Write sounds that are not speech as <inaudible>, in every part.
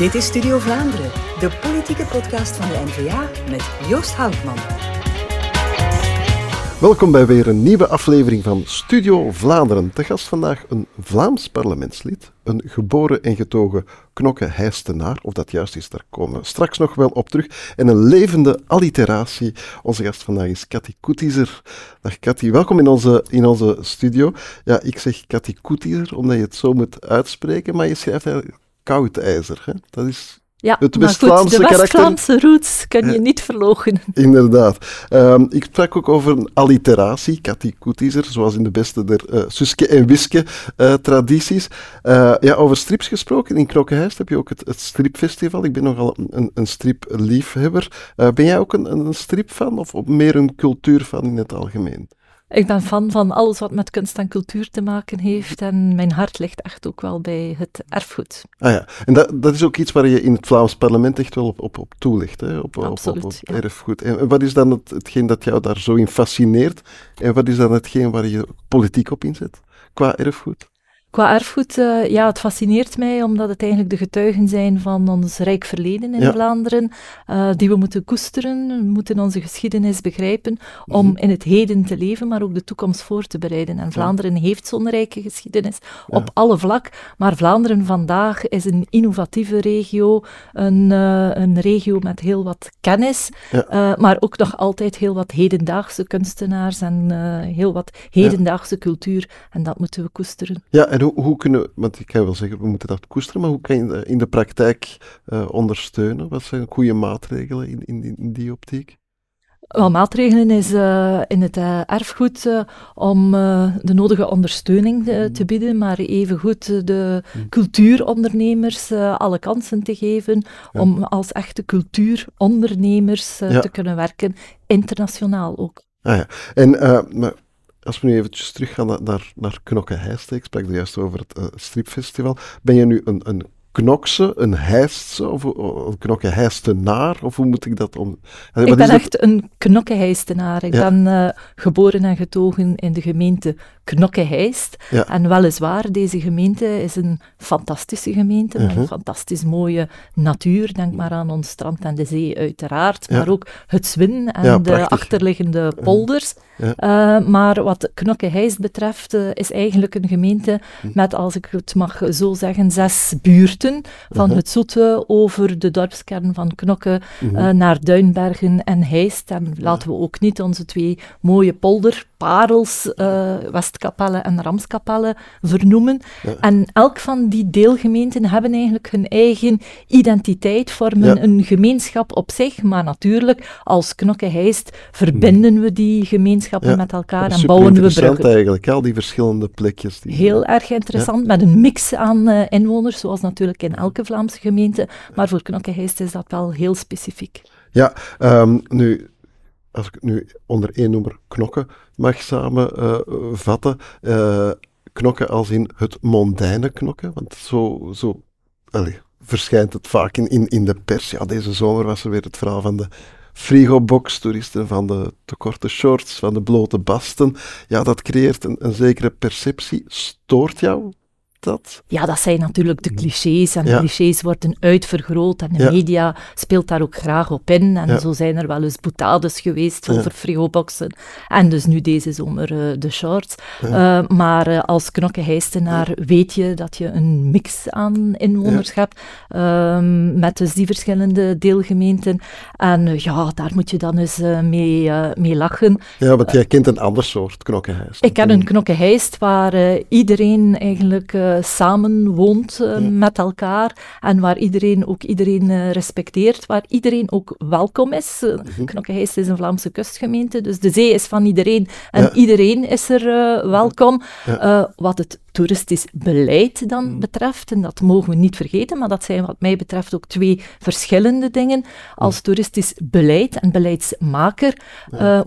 Dit is Studio Vlaanderen, de politieke podcast van de NVA met Joost Houtman. Welkom bij weer een nieuwe aflevering van Studio Vlaanderen. Te gast vandaag een Vlaams parlementslid, een geboren en getogen knokke-hijstenaar. Of dat juist is, daar komen we straks nog wel op terug. En een levende alliteratie. Onze gast vandaag is Cathy Koetiezer. Dag Cathy, welkom in onze, in onze studio. Ja, ik zeg Cathy Koetiezer omdat je het zo moet uitspreken, maar je schrijft eigenlijk koudijzer. Hè? Dat is ja, het goed, de West-Vlaamse West-Vlaamse roots kun je niet verloochenen. <laughs> Inderdaad. Ehm, ik sprak ook over een alliteratie, Cathy Koetiezer, zoals in de beste der eh, Suske en Wiske eh, tradities. Eh, ja, over strips gesproken, in Knokkenhuis heb je ook het, het stripfestival. Ik ben nogal een, een stripliefhebber. Ben jij ook een, een stripfan of of meer een cultuurfan in het algemeen? Ik ben fan van alles wat met kunst en cultuur te maken heeft en mijn hart ligt echt ook wel bij het erfgoed. Ah ja, en dat, dat is ook iets waar je in het Vlaams parlement echt wel op, op, op toelicht, hè? Op, op- op, Absoluut, op, ja. erfgoed. En wat is dan het, hetgeen dat jou daar zo in fascineert? En wat is dan hetgeen waar je politiek op inzet, qua erfgoed? Qua erfgoed, eh, ja, het fascineert mij omdat het eigenlijk de getuigen zijn van ons rijk verleden in Ja. Vlaanderen, eh, die we moeten koesteren, we moeten onze geschiedenis begrijpen om Mhm. in het heden te leven, maar ook de toekomst voor te bereiden. En Vlaanderen heeft zo'n rijke geschiedenis op alle vlak, maar Vlaanderen vandaag is een innovatieve regio, een, eh, een regio met heel wat kennis, maar ook nog altijd heel wat hedendaagse kunstenaars en heel wat hedendaagse cultuur. En dat moeten we koesteren. Ja, en hoe, hoe kunnen, want ik kan wel zeggen, we moeten dat koesteren, maar hoe kan je dat in de praktijk eh, ondersteunen? Wat zijn goede maatregelen in, in, in die optiek? Wel, maatregelen is eh, in het eh, erfgoed om de nodige ondersteuning eh, te bieden, maar evengoed de cultuurondernemers eh, alle kansen te geven om als echte cultuurondernemers Ja. te kunnen werken, internationaal ook. Ah ja, en maar als we nu eventjes teruggaan naar, naar, naar Knokke ik sprak er juist over het eh, stripfestival. Ben je nu een, een Knokse, een Heistse of een- een Knokke Heistenaar? Of hoe moet ik dat om... Eh, Ik ben echt een knokkeheistenaar. Ik Ja. ben eh, geboren en getogen in de gemeente Knokkeheist. Ja. En weliswaar, deze gemeente is een fantastische gemeente, met Mhm. een fantastisch mooie natuur. Denk maar aan ons strand en de zee uiteraard, Ja. maar ook het Zwin en de achterliggende polders. Ja. Eh, maar wat Knokkeheist betreft, is eigenlijk een gemeente Hm. met, als ik het mag zo zeggen, zes buurten. Van Mhm. het Zoete over de dorpskern van Knokke Mhm. eh, naar Duinbergen en Heist. En laten we ook niet onze twee mooie polderparels, eh Westkapelle en Ramskapelle, vernoemen. Ja. En elk van die deelgemeenten hebben eigenlijk hun eigen identiteit, vormen Ja. een gemeenschap op zich. Maar natuurlijk, als Knokke Heist verbinden we die gemeenschappen Ja. met elkaar en bouwen we bruggen. eigenlijk, al die verschillende plekjes. Die, Heel erg interessant, met een mix aan eh, inwoners, zoals natuurlijk in elke Vlaamse gemeente. Maar voor Knokkeheist is dat wel heel specifiek. Ja, ehm, nu, als ik het nu onder één noemer knokken mag samenvatten, eh knokken als in het mondaine knokken, want zo, zo allee, verschijnt het vaak in, in, de pers. Ja, deze zomer was er weer het verhaal van de frigobox-toeristen, van de te korte shorts, van de blote basten. Ja, dat creëert een, een zekere perceptie. Stoort jou dat? Ja, dat zijn natuurlijk de clichés en Ja. de clichés worden uitvergroot en de Ja. media speelt daar ook graag op in. En Ja. zo zijn er wel eens boutades geweest over frigoboxen en dus nu deze zomer eh, de shorts. Eh, maar eh, als knokkeheistenaar weet je dat je een mix aan inwoners hebt ehm, met dus die verschillende deelgemeenten. En ja, daar moet je dan eens mee, mee lachen. Ja, want jij kent een ander soort knokkenhuis. Ik ken een knokkenheist waar iedereen eigenlijk samen woont eh, met elkaar en waar iedereen ook iedereen eh, respecteert, waar iedereen ook welkom is. Uh, Knokkenheist is een Vlaamse kustgemeente, dus de zee is van iedereen en Ja. iedereen is er welkom. Wat het toeristisch beleid dan betreft, en dat mogen we niet vergeten, maar dat zijn wat mij betreft ook twee verschillende dingen. Als toeristisch beleid en beleidsmaker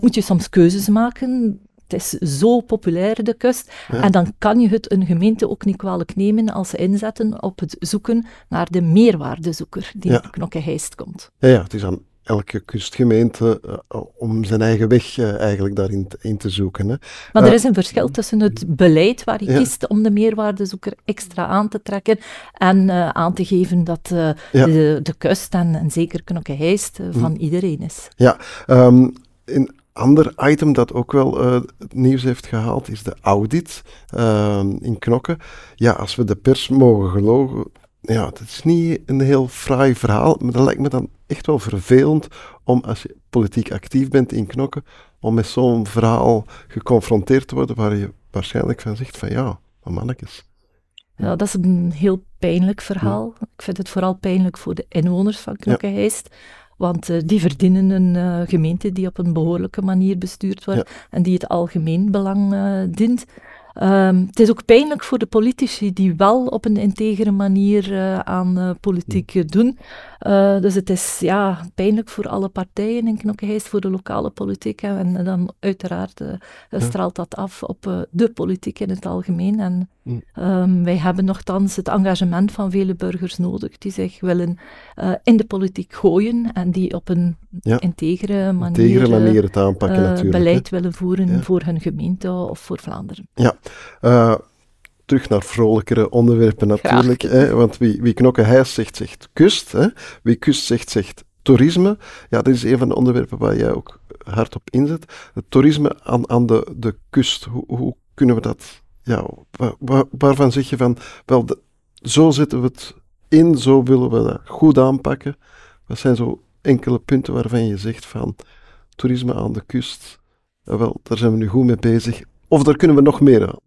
moet je soms keuzes maken. Het is zo populair, de kust. En dan kan je het een gemeente ook niet kwalijk nemen als ze inzetten op het zoeken naar de meerwaardezoeker die Ja. naar Knokkeheist komt. Ja, ja, het is dan elke kustgemeente uh, om zijn eigen weg uh, eigenlijk daarin te, in te zoeken. Hè. Maar er is een verschil tussen het beleid waar je ja. kiest om de meerwaardezoeker extra aan te trekken en aan te geven dat ja. de, de kust en, en zeker Knokke-Heist van hm. iedereen is. Ja, um, in ander item dat ook wel uh, het nieuws heeft gehaald is de audit uh, in Knokke. Ja, als we de pers mogen geloven, ja, het is niet een heel fraai verhaal, maar dat lijkt me dan echt wel vervelend om als je politiek actief bent in Knokke, om met zo'n verhaal geconfronteerd te worden waar je waarschijnlijk van zegt van ja, mannetjes. Ja, dat is een heel pijnlijk verhaal. Ik vind het vooral pijnlijk voor de inwoners van Knokke-Heist. Ja. Want uh, die verdienen een uh, gemeente die op een behoorlijke manier bestuurd wordt ja. en die het algemeen belang uh, dient. Um, het is ook pijnlijk voor de politici die wel op een integere manier aan politiek doen. Dus het is ja, pijnlijk voor alle partijen in Knokkeheist, voor de lokale politiek. En dan uiteraard ja. straalt dat af op de politiek in het algemeen. En. Um, wij hebben nogthans het engagement van vele burgers nodig die zich willen in de politiek gooien en die op een ja. integere manier, integere manier het aanpakken, natuurlijk, beleid willen voeren voor hun gemeente of voor Vlaanderen. Ja terug naar vrolijkere onderwerpen natuurlijk. Hè, want wie, wie knokken zegt, zegt kust. Hè. Wie kust zegt, zegt toerisme. Ja, dat is een van de onderwerpen waar jij ook hard op inzet. Het toerisme aan, aan de, de kust. Hoe, hoe kunnen we dat... Ja, waar, waarvan zeg je van... Wel, zo zetten we het in, zo willen we dat goed aanpakken. Wat zijn zo enkele punten waarvan je zegt van... Toerisme aan de kust, wel, daar zijn we nu goed mee bezig. Of daar kunnen we nog meer aan.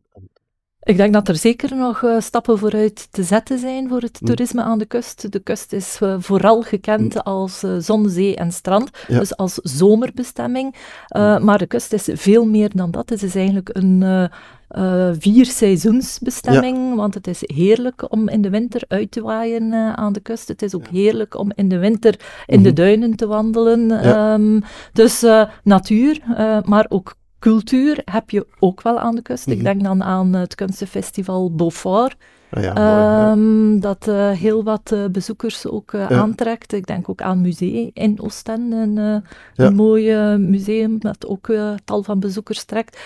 Ik denk dat er zeker nog uh, stappen vooruit te zetten zijn voor het mm. toerisme aan de kust. De kust is uh, vooral gekend mm. als uh, zon, zee en strand, ja. dus als zomerbestemming. Mm. Maar de kust is veel meer dan dat. Het is eigenlijk een vier seizoensbestemming, ja. want het is heerlijk om in de winter uit te waaien aan de kust. Het is ook heerlijk om in de winter in -hmm. de duinen te wandelen. Um, dus natuur, maar ook cultuur heb je ook wel aan de kust. Mm -hmm. Ik mhm. denk dan aan het kunstenfestival Beaufort. Ah ja, mooi, um, ja. Dat uh, heel wat uh, bezoekers ook uh, ja. aantrekt. Ik denk ook aan museum in Oostende, een, een mooi museum dat ook tal van bezoekers trekt.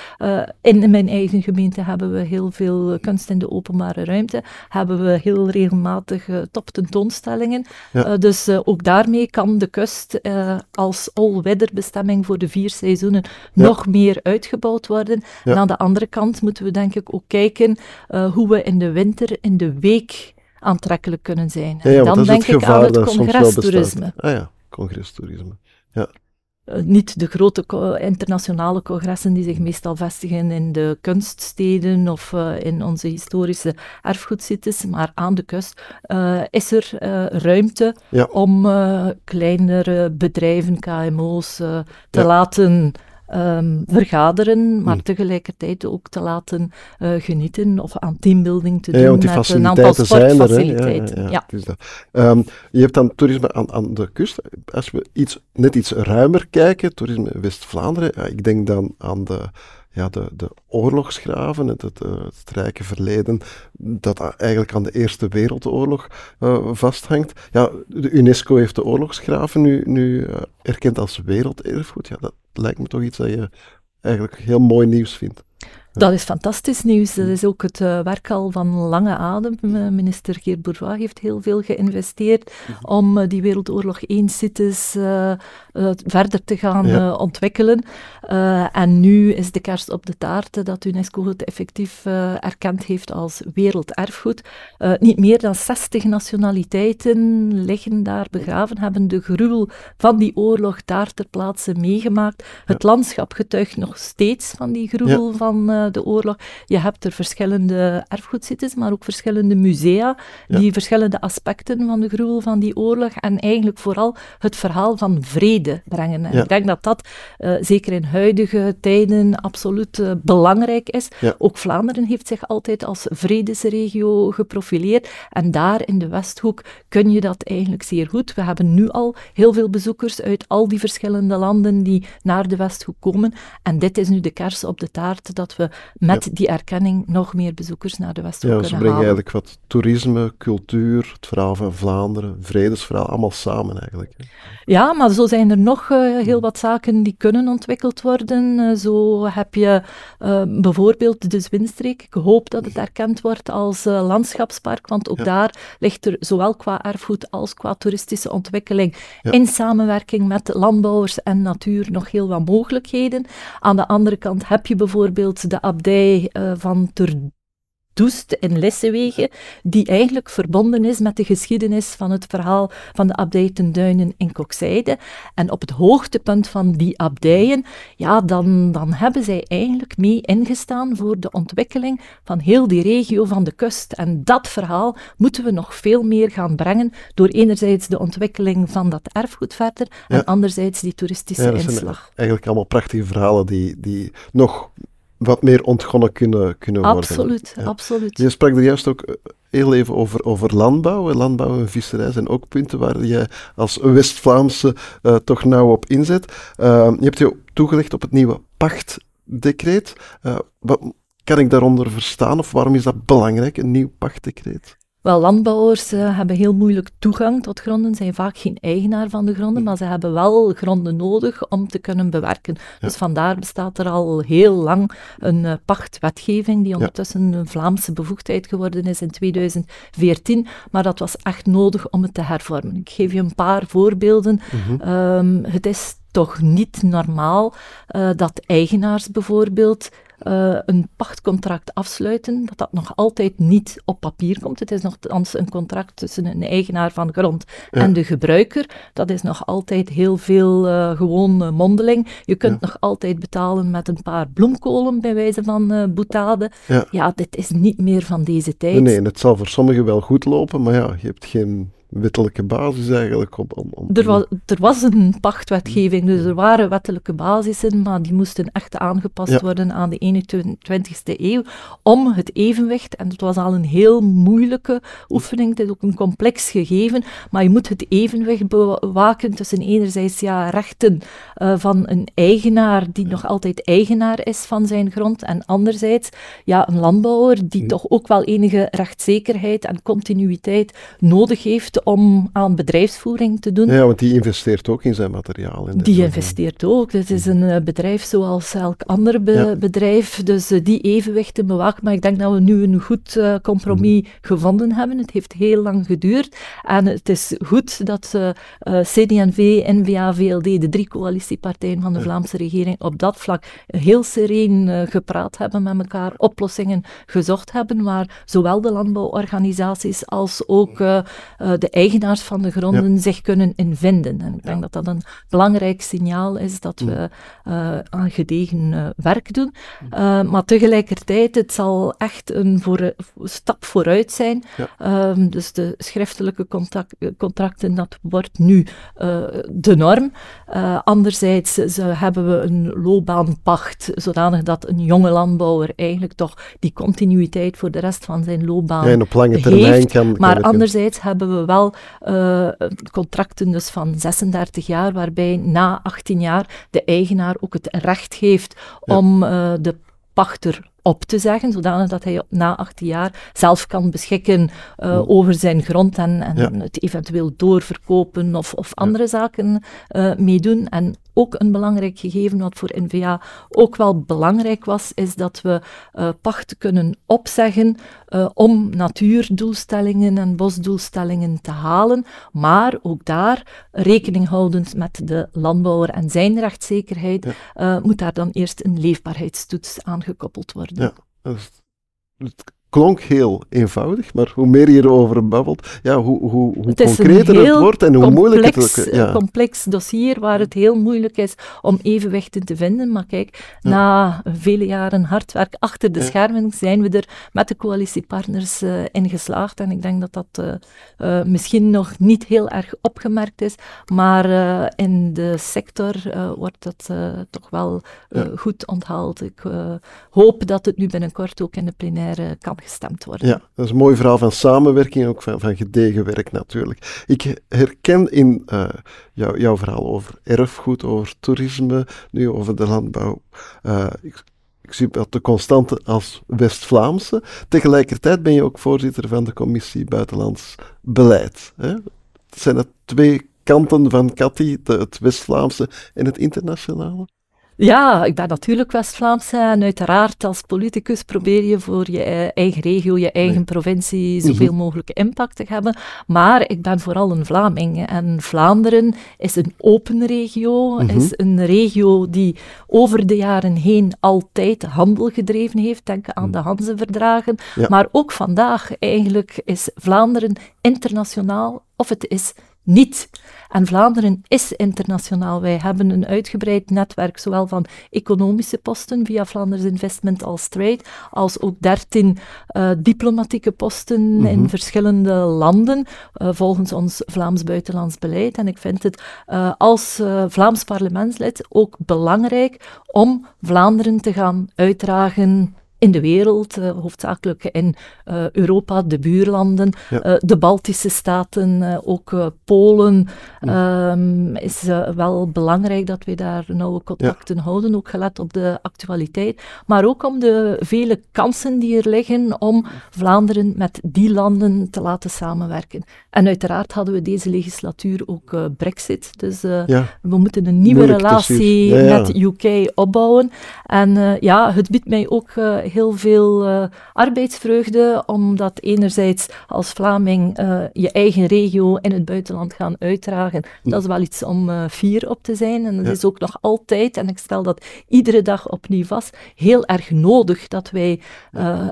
in mijn eigen gemeente hebben we heel veel kunst in de openbare ruimte. Hebben we heel regelmatig top tentoonstellingen. dus ook daarmee kan de kust als all-weather bestemming voor de vier seizoenen nog meer uitgebouwd worden. En aan de andere kant moeten we denk ik ook kijken hoe we in de winter in de week aantrekkelijk kunnen zijn. Ja, ja, dan denk ik aan het congrestoerisme. Ah ja, congrestoerisme. Ja. Uh, niet de grote internationale congressen die zich meestal vestigen in de kunststeden of uh, in onze historische erfgoedsites, maar aan de kust uh, is er ruimte ja. om kleinere bedrijven, KMO's, te laten um, vergaderen, maar mm. tegelijkertijd ook te laten uh, genieten of aan teambuilding te doen ja, met een aantal sportfaciliteiten. Ja, ja. Um, je hebt dan toerisme aan, aan, de kust. Als we iets, net iets ruimer kijken, toerisme West-Vlaanderen, ik denk dan aan de ja, de, de oorlogsgraven, het, het, eh, rijke verleden, dat eigenlijk aan de Eerste Wereldoorlog uh, vasthangt. Ja, de UNESCO heeft de oorlogsgraven nu, nu uh, erkend als werelderfgoed. Ja, dat lijkt me toch iets dat je eigenlijk heel mooi nieuws vindt. Dat is fantastisch nieuws. Dat is ook het uh, werk al van lange adem. minister Geert Bourgeois heeft heel veel geïnvesteerd mhm. om uh, die Wereldoorlog 1-sites uh, verder te gaan ja. ontwikkelen. en nu is de kerst op de taart dat UNESCO het effectief erkend heeft als werelderfgoed. niet meer dan 60 nationaliteiten liggen daar begraven, hebben de gruwel van die oorlog daar ter plaatse meegemaakt. Het landschap getuigt nog steeds van die gruwel ja. van eh, de oorlog. Je hebt er verschillende erfgoedsites, maar ook verschillende musea, die verschillende aspecten van de gruwel van die oorlog en eigenlijk vooral het verhaal van vrede brengen. En ik denk dat dat uh, zeker in huidige tijden absoluut uh, belangrijk is. Ja. Ook Vlaanderen heeft zich altijd als vredesregio geprofileerd en daar in de Westhoek kun je dat eigenlijk zeer goed. We hebben nu al heel veel bezoekers uit al die verschillende landen die naar de Westhoek komen en dit is nu de kers op de taart dat we met die erkenning nog meer bezoekers naar de Westhoek Ja, kunnen ze brengen halen. eigenlijk wat toerisme, cultuur, het verhaal van Vlaanderen, vredesverhaal, allemaal samen eigenlijk. hè. Ja, maar zo zijn er nog eh, heel wat zaken die kunnen ontwikkeld worden. Eh, zo heb je eh, bijvoorbeeld de Zwinstreek. Ik hoop dat het erkend wordt als landschapspark, want ook Ja. daar ligt er zowel qua erfgoed als qua toeristische ontwikkeling in samenwerking met landbouwers en natuur nog heel wat mogelijkheden. Aan de andere kant heb je bijvoorbeeld de abdij eh, van Ter Doest in Lissewegen, die eigenlijk verbonden is met de geschiedenis van het verhaal van de abdij ten Duinen in Kokzijde. En op het hoogtepunt van die abdijen, ja, dan, dan hebben zij eigenlijk mee ingestaan voor de ontwikkeling van heel die regio van de kust. En dat verhaal moeten we nog veel meer gaan brengen door enerzijds de ontwikkeling van dat erfgoed verder en anderzijds die toeristische Ja, dat zijn inslag. eigenlijk allemaal prachtige verhalen die, die nog wat meer ontgonnen kunnen, kunnen worden. Absoluut, Ja. absoluut. Je sprak er juist ook eh, heel even over, over landbouw. Landbouw en visserij zijn ook punten waar je als West-Vlaamse eh, toch nauw op inzet. Eh, je hebt je toegelegd op het nieuwe pachtdecreet. Wat kan ik daaronder verstaan of waarom is dat belangrijk, een nieuw pachtdecreet? Wel, landbouwers eh, hebben heel moeilijk toegang tot gronden, zijn vaak geen eigenaar van de gronden, maar ze hebben wel gronden nodig om te kunnen bewerken. Dus vandaar bestaat er al heel lang een eh, pachtwetgeving, die ondertussen een Vlaamse bevoegdheid geworden is in 2014, maar dat was echt nodig om het te hervormen. Ik geef je een paar voorbeelden. Ehm, het is toch niet normaal eh, dat eigenaars bijvoorbeeld eh, een pachtcontract afsluiten, dat dat nog altijd niet op papier komt. Het is nogthans een contract tussen een eigenaar van grond en de gebruiker. Dat is nog altijd heel veel eh, gewoon eh, mondeling. Je kunt nog altijd betalen met een paar bloemkolen, bij wijze van eh boetade. Ja. Ja, dit is niet meer van deze tijd. Nee, nee, en het zal voor sommigen wel goed lopen, maar ja, je hebt geen wettelijke basis eigenlijk om... om, om Er was, er was een pachtwetgeving, dus er waren wettelijke basissen, maar die moesten echt aangepast Ja. worden aan de 21ste eeuw om het evenwicht, en het was al een heel moeilijke oefening, het is ook een complex gegeven, maar je moet het evenwicht bewaken tussen enerzijds ja, rechten eh, van een eigenaar die nog altijd eigenaar is van zijn grond, en anderzijds ja, een landbouwer die toch ook wel enige rechtszekerheid en continuïteit nodig heeft om aan bedrijfsvoering te doen. Ja, want die investeert ook in zijn materiaal. en Die investeert ook. Het is een eh, bedrijf zoals elk ander be- Ja. bedrijf, dus eh, die evenwichten bewaken. Maar ik denk dat we nu een goed eh, compromis gevonden hebben. Het heeft heel lang geduurd. En het is goed dat eh, CD&V, N-VA, VLD, de drie coalitiepartijen van de Vlaamse regering, op dat vlak heel sereen gepraat hebben met elkaar, oplossingen gezocht hebben, waar zowel de landbouworganisaties als ook de eigenaars van de gronden zich kunnen in vinden. En ik denk dat dat een belangrijk signaal is dat we eh, aan gedegen eh, werk doen. Eh, maar tegelijkertijd, het zal echt een voor, stap vooruit zijn. Ehm, dus de schriftelijke contact, contracten, dat wordt nu de norm. Anderzijds ze, hebben we een loopbaanpacht, zodanig dat een jonge landbouwer eigenlijk toch die continuïteit voor de rest van zijn loopbaan Ja, en op lange termijn heeft. kan... kan Maar anderzijds hebben we wel eh, contracten dus van 36 jaar, waarbij na 18 jaar de eigenaar ook het recht heeft Ja. om eh, de pachter op te zeggen, zodanig dat hij na 18 jaar zelf kan beschikken eh, over zijn grond en, en Ja. het eventueel doorverkopen of, of andere zaken eh meedoen. En ook een belangrijk gegeven wat voor NVA ook wel belangrijk was, is dat we eh pacht kunnen opzeggen om natuurdoelstellingen en bosdoelstellingen te halen, maar ook daar, rekening houdend met de landbouwer en zijn rechtszekerheid, moet daar dan eerst een leefbaarheidstoets aangekoppeld worden. Ja, dat is- het klonk heel eenvoudig, maar hoe meer je erover babbelt, ja, hoe, hoe, hoe Het is concreter het wordt en hoe moeilijker het complex, ook... Ja. een complex dossier waar het heel moeilijk is om evenwichten te vinden. Maar kijk, Ja. na vele jaren hard werk achter de Ja. schermen zijn we er met de coalitiepartners eh, in geslaagd. En ik denk dat dat eh, eh, misschien nog niet heel erg opgemerkt is, maar eh, in de sector eh, wordt dat eh, toch wel eh, goed onthaald. Ik eh, hoop dat het nu binnenkort ook in de plenaire kan worden. Ja, dat is een mooi verhaal van samenwerking en ook van, gedegen werk natuurlijk. Ik herken in eh, jou- jouw verhaal over erfgoed, over toerisme, nu over de landbouw. eh, ik ik zie dat de constante als West-Vlaamse. Tegelijkertijd ben je ook voorzitter van de commissie Buitenlands Beleid. Hè? Zijn dat twee kanten van Cathy, het West-Vlaamse en het internationale? Ja, ik ben natuurlijk West-Vlaamse en uiteraard als politicus probeer je voor je e-, eigen regio, je eigen provincie zoveel mhm. mogelijk impact te hebben. Maar ik ben vooral een Vlaming en Vlaanderen is een open regio, mhm. is een regio die over de jaren heen altijd handel gedreven heeft. Denk aan mhm. de Hanzeverdragen. Maar ook vandaag eigenlijk is Vlaanderen internationaal of het is niet. En Vlaanderen is internationaal. Wij hebben een uitgebreid netwerk, zowel van economische posten via Flanders Investment als Trade, als ook dertien uh, diplomatieke posten in mhm. verschillende landen, uh, volgens ons Vlaams buitenlands beleid. En ik vind het uh, als Vlaams parlementslid ook belangrijk om Vlaanderen te gaan uitdragen in de wereld, uh, hoofdzakelijk in uh, Europa, de buurlanden, ja. uh, de Baltische staten, ook Polen. Um, is wel belangrijk dat we daar nauwe contacten ja. houden, ook gelet op de actualiteit. Maar ook om de vele kansen die er liggen om Vlaanderen met die landen te laten samenwerken. En uiteraard hadden we deze legislatuur ook Brexit. Dus ja. we moeten een nieuwe Moeilijk relatie met UK opbouwen. En ja, het biedt mij ook heel veel uh, arbeidsvreugde, omdat enerzijds als Vlaming uh, je eigen regio in het buitenland gaan uitdragen. Dat is wel iets om uh, fier op te zijn. En dat is ook nog altijd, en ik stel dat iedere dag opnieuw vast, heel erg nodig dat wij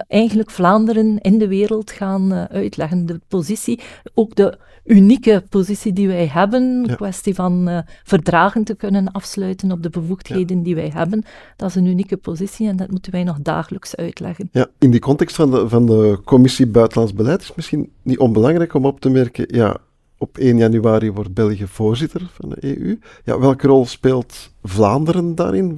eigenlijk Vlaanderen in de wereld gaan uitleggen. De positie, ook de unieke positie die wij hebben, ja. kwestie van verdragen te kunnen afsluiten op de bevoegdheden die wij hebben, dat is een unieke positie en dat moeten wij nog dagelijks uitleggen. Ja, in die context van de, van de Commissie Buitenlands Beleid is misschien niet onbelangrijk om op te merken, ja, op 1 januari wordt België voorzitter van de EU. Ja, welke rol speelt Vlaanderen daarin?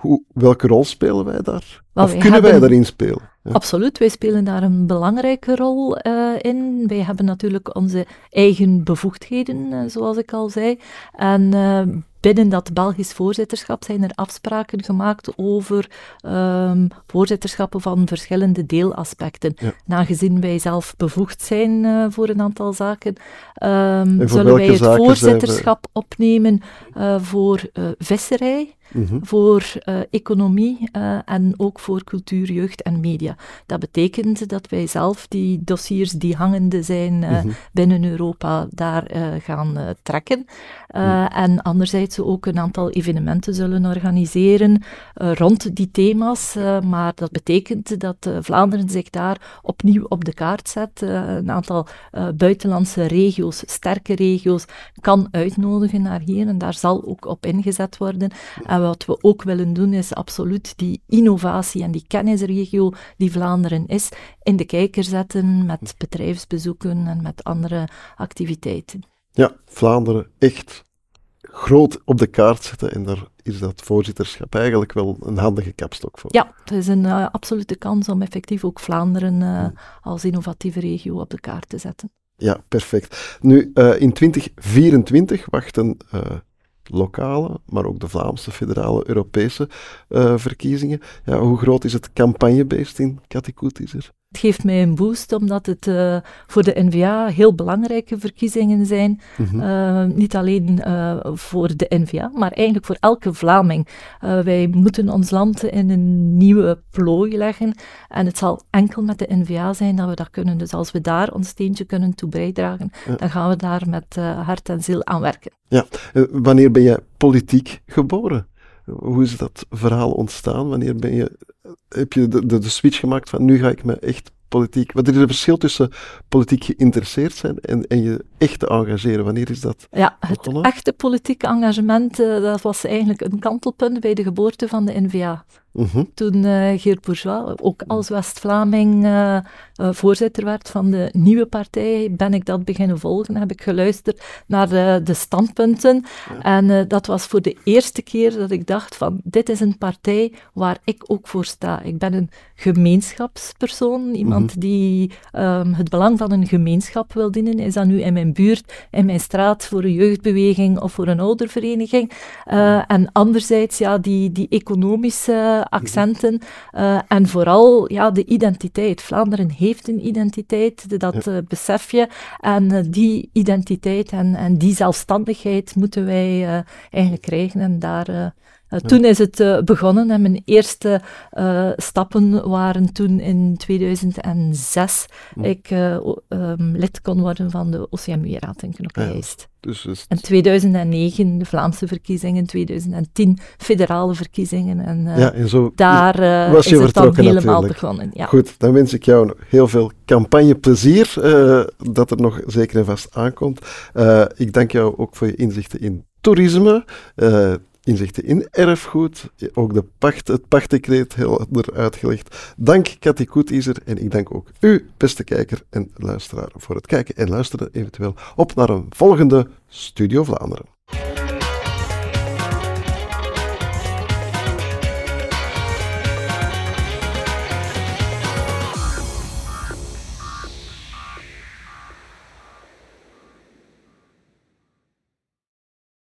Hoe, welke rol spelen wij daar? of kunnen wij daarin spelen? Absoluut, wij spelen daar een belangrijke rol uh, in. Wij hebben natuurlijk onze eigen bevoegdheden, uh, zoals ik al zei. En uh, binnen dat Belgisch voorzitterschap zijn er afspraken gemaakt over um, voorzitterschappen van verschillende deelaspecten. Ja. Aangezien wij zelf bevoegd zijn uh, voor een aantal zaken, um, zullen wij het voorzitterschap opnemen uh, voor uh, visserij, mm -hmm. voor economie en ook voor cultuur, jeugd en media. Dat betekent dat wij zelf die dossiers die hangende zijn mm -hmm. binnen Europa daar gaan trekken. Mm. En anderzijds ze ook een aantal evenementen zullen organiseren uh, rond die thema's. Uh, maar dat betekent dat uh, Vlaanderen zich daar opnieuw op de kaart zet. een aantal buitenlandse regio's, sterke regio's, kan uitnodigen naar hier. En daar zal ook op ingezet worden. En wat we ook willen doen, is absoluut die innovatie en die kennisregio die Vlaanderen is, in de kijker zetten met bedrijfsbezoeken en met andere activiteiten. Ja, Vlaanderen echt groot op de kaart zetten. En daar is dat voorzitterschap eigenlijk wel een handige kapstok voor. Ja, het is een uh, absolute kans om effectief ook Vlaanderen uh, als innovatieve regio op de kaart te zetten. Ja, perfect. Nu, uh, in 2024 wachten lokale, maar ook de Vlaamse, federale, Europese verkiezingen. Ja, hoe groot is het campagnebeest in Katikoet is er? Het geeft mij een boost omdat het uh, voor de NVA heel belangrijke verkiezingen zijn. Mm uh, niet alleen uh, voor de NVA, maar eigenlijk voor elke Vlaming. wij moeten ons land in een nieuwe plooi leggen. En het zal enkel met de NVA zijn dat we dat kunnen. Dus als we daar ons steentje kunnen toe bijdragen, ja. dan gaan we daar met hart en ziel aan werken. Ja, wanneer ben je politiek geboren? Hoe is dat verhaal ontstaan? Wanneer ben je, heb je de, de, switch gemaakt van nu ga ik me echt politiek. Wat is een verschil tussen politiek geïnteresseerd zijn en, en je echt te engageren? Wanneer is dat? Ja, het echte politieke engagement, uh, dat was eigenlijk een kantelpunt bij de geboorte van de NVA. Mhm. Toen uh, Geert Bourgeois, ook als West-Vlaming, uh, uh, voorzitter werd van de nieuwe partij, ben ik dat beginnen volgen. Heb ik geluisterd naar de, de standpunten. En dat was voor de eerste keer dat ik dacht van, dit is een partij waar ik ook voor sta. Ik ben een gemeenschapspersoon, iemand mhm. die um, het belang van een gemeenschap wil dienen. Is dat nu in mijn buurt, in mijn straat, voor een jeugdbeweging of voor een oudervereniging. Uh, en anderzijds, ja, die, die economische accenten uh, en vooral ja, de identiteit. Vlaanderen heeft een identiteit, dat uh, besef je. En die identiteit en, en die zelfstandigheid moeten wij eigenlijk krijgen en daar uh, toen is het uh, begonnen en mijn eerste uh, stappen waren toen in 2006 mm. ik um, lid kon worden van de OCMU-raad in Knokke-Heist. Ja, dus, En 2009 de Vlaamse verkiezingen, 2010 federale verkiezingen en, ja, en zo daar was je is het dan helemaal natuurlijk. begonnen. Ja. Goed, dan wens ik jou heel veel campagneplezier, dat er nog zeker en vast aankomt. ik dank jou ook voor je inzichten in toerisme inzichten in erfgoed, ook de pacht, het pachtdecreet heel helder uitgelegd. Dank Cathy Koetiezer en ik dank ook u, beste kijker en luisteraar, voor het kijken en luisteren eventueel op naar een volgende Studio Vlaanderen.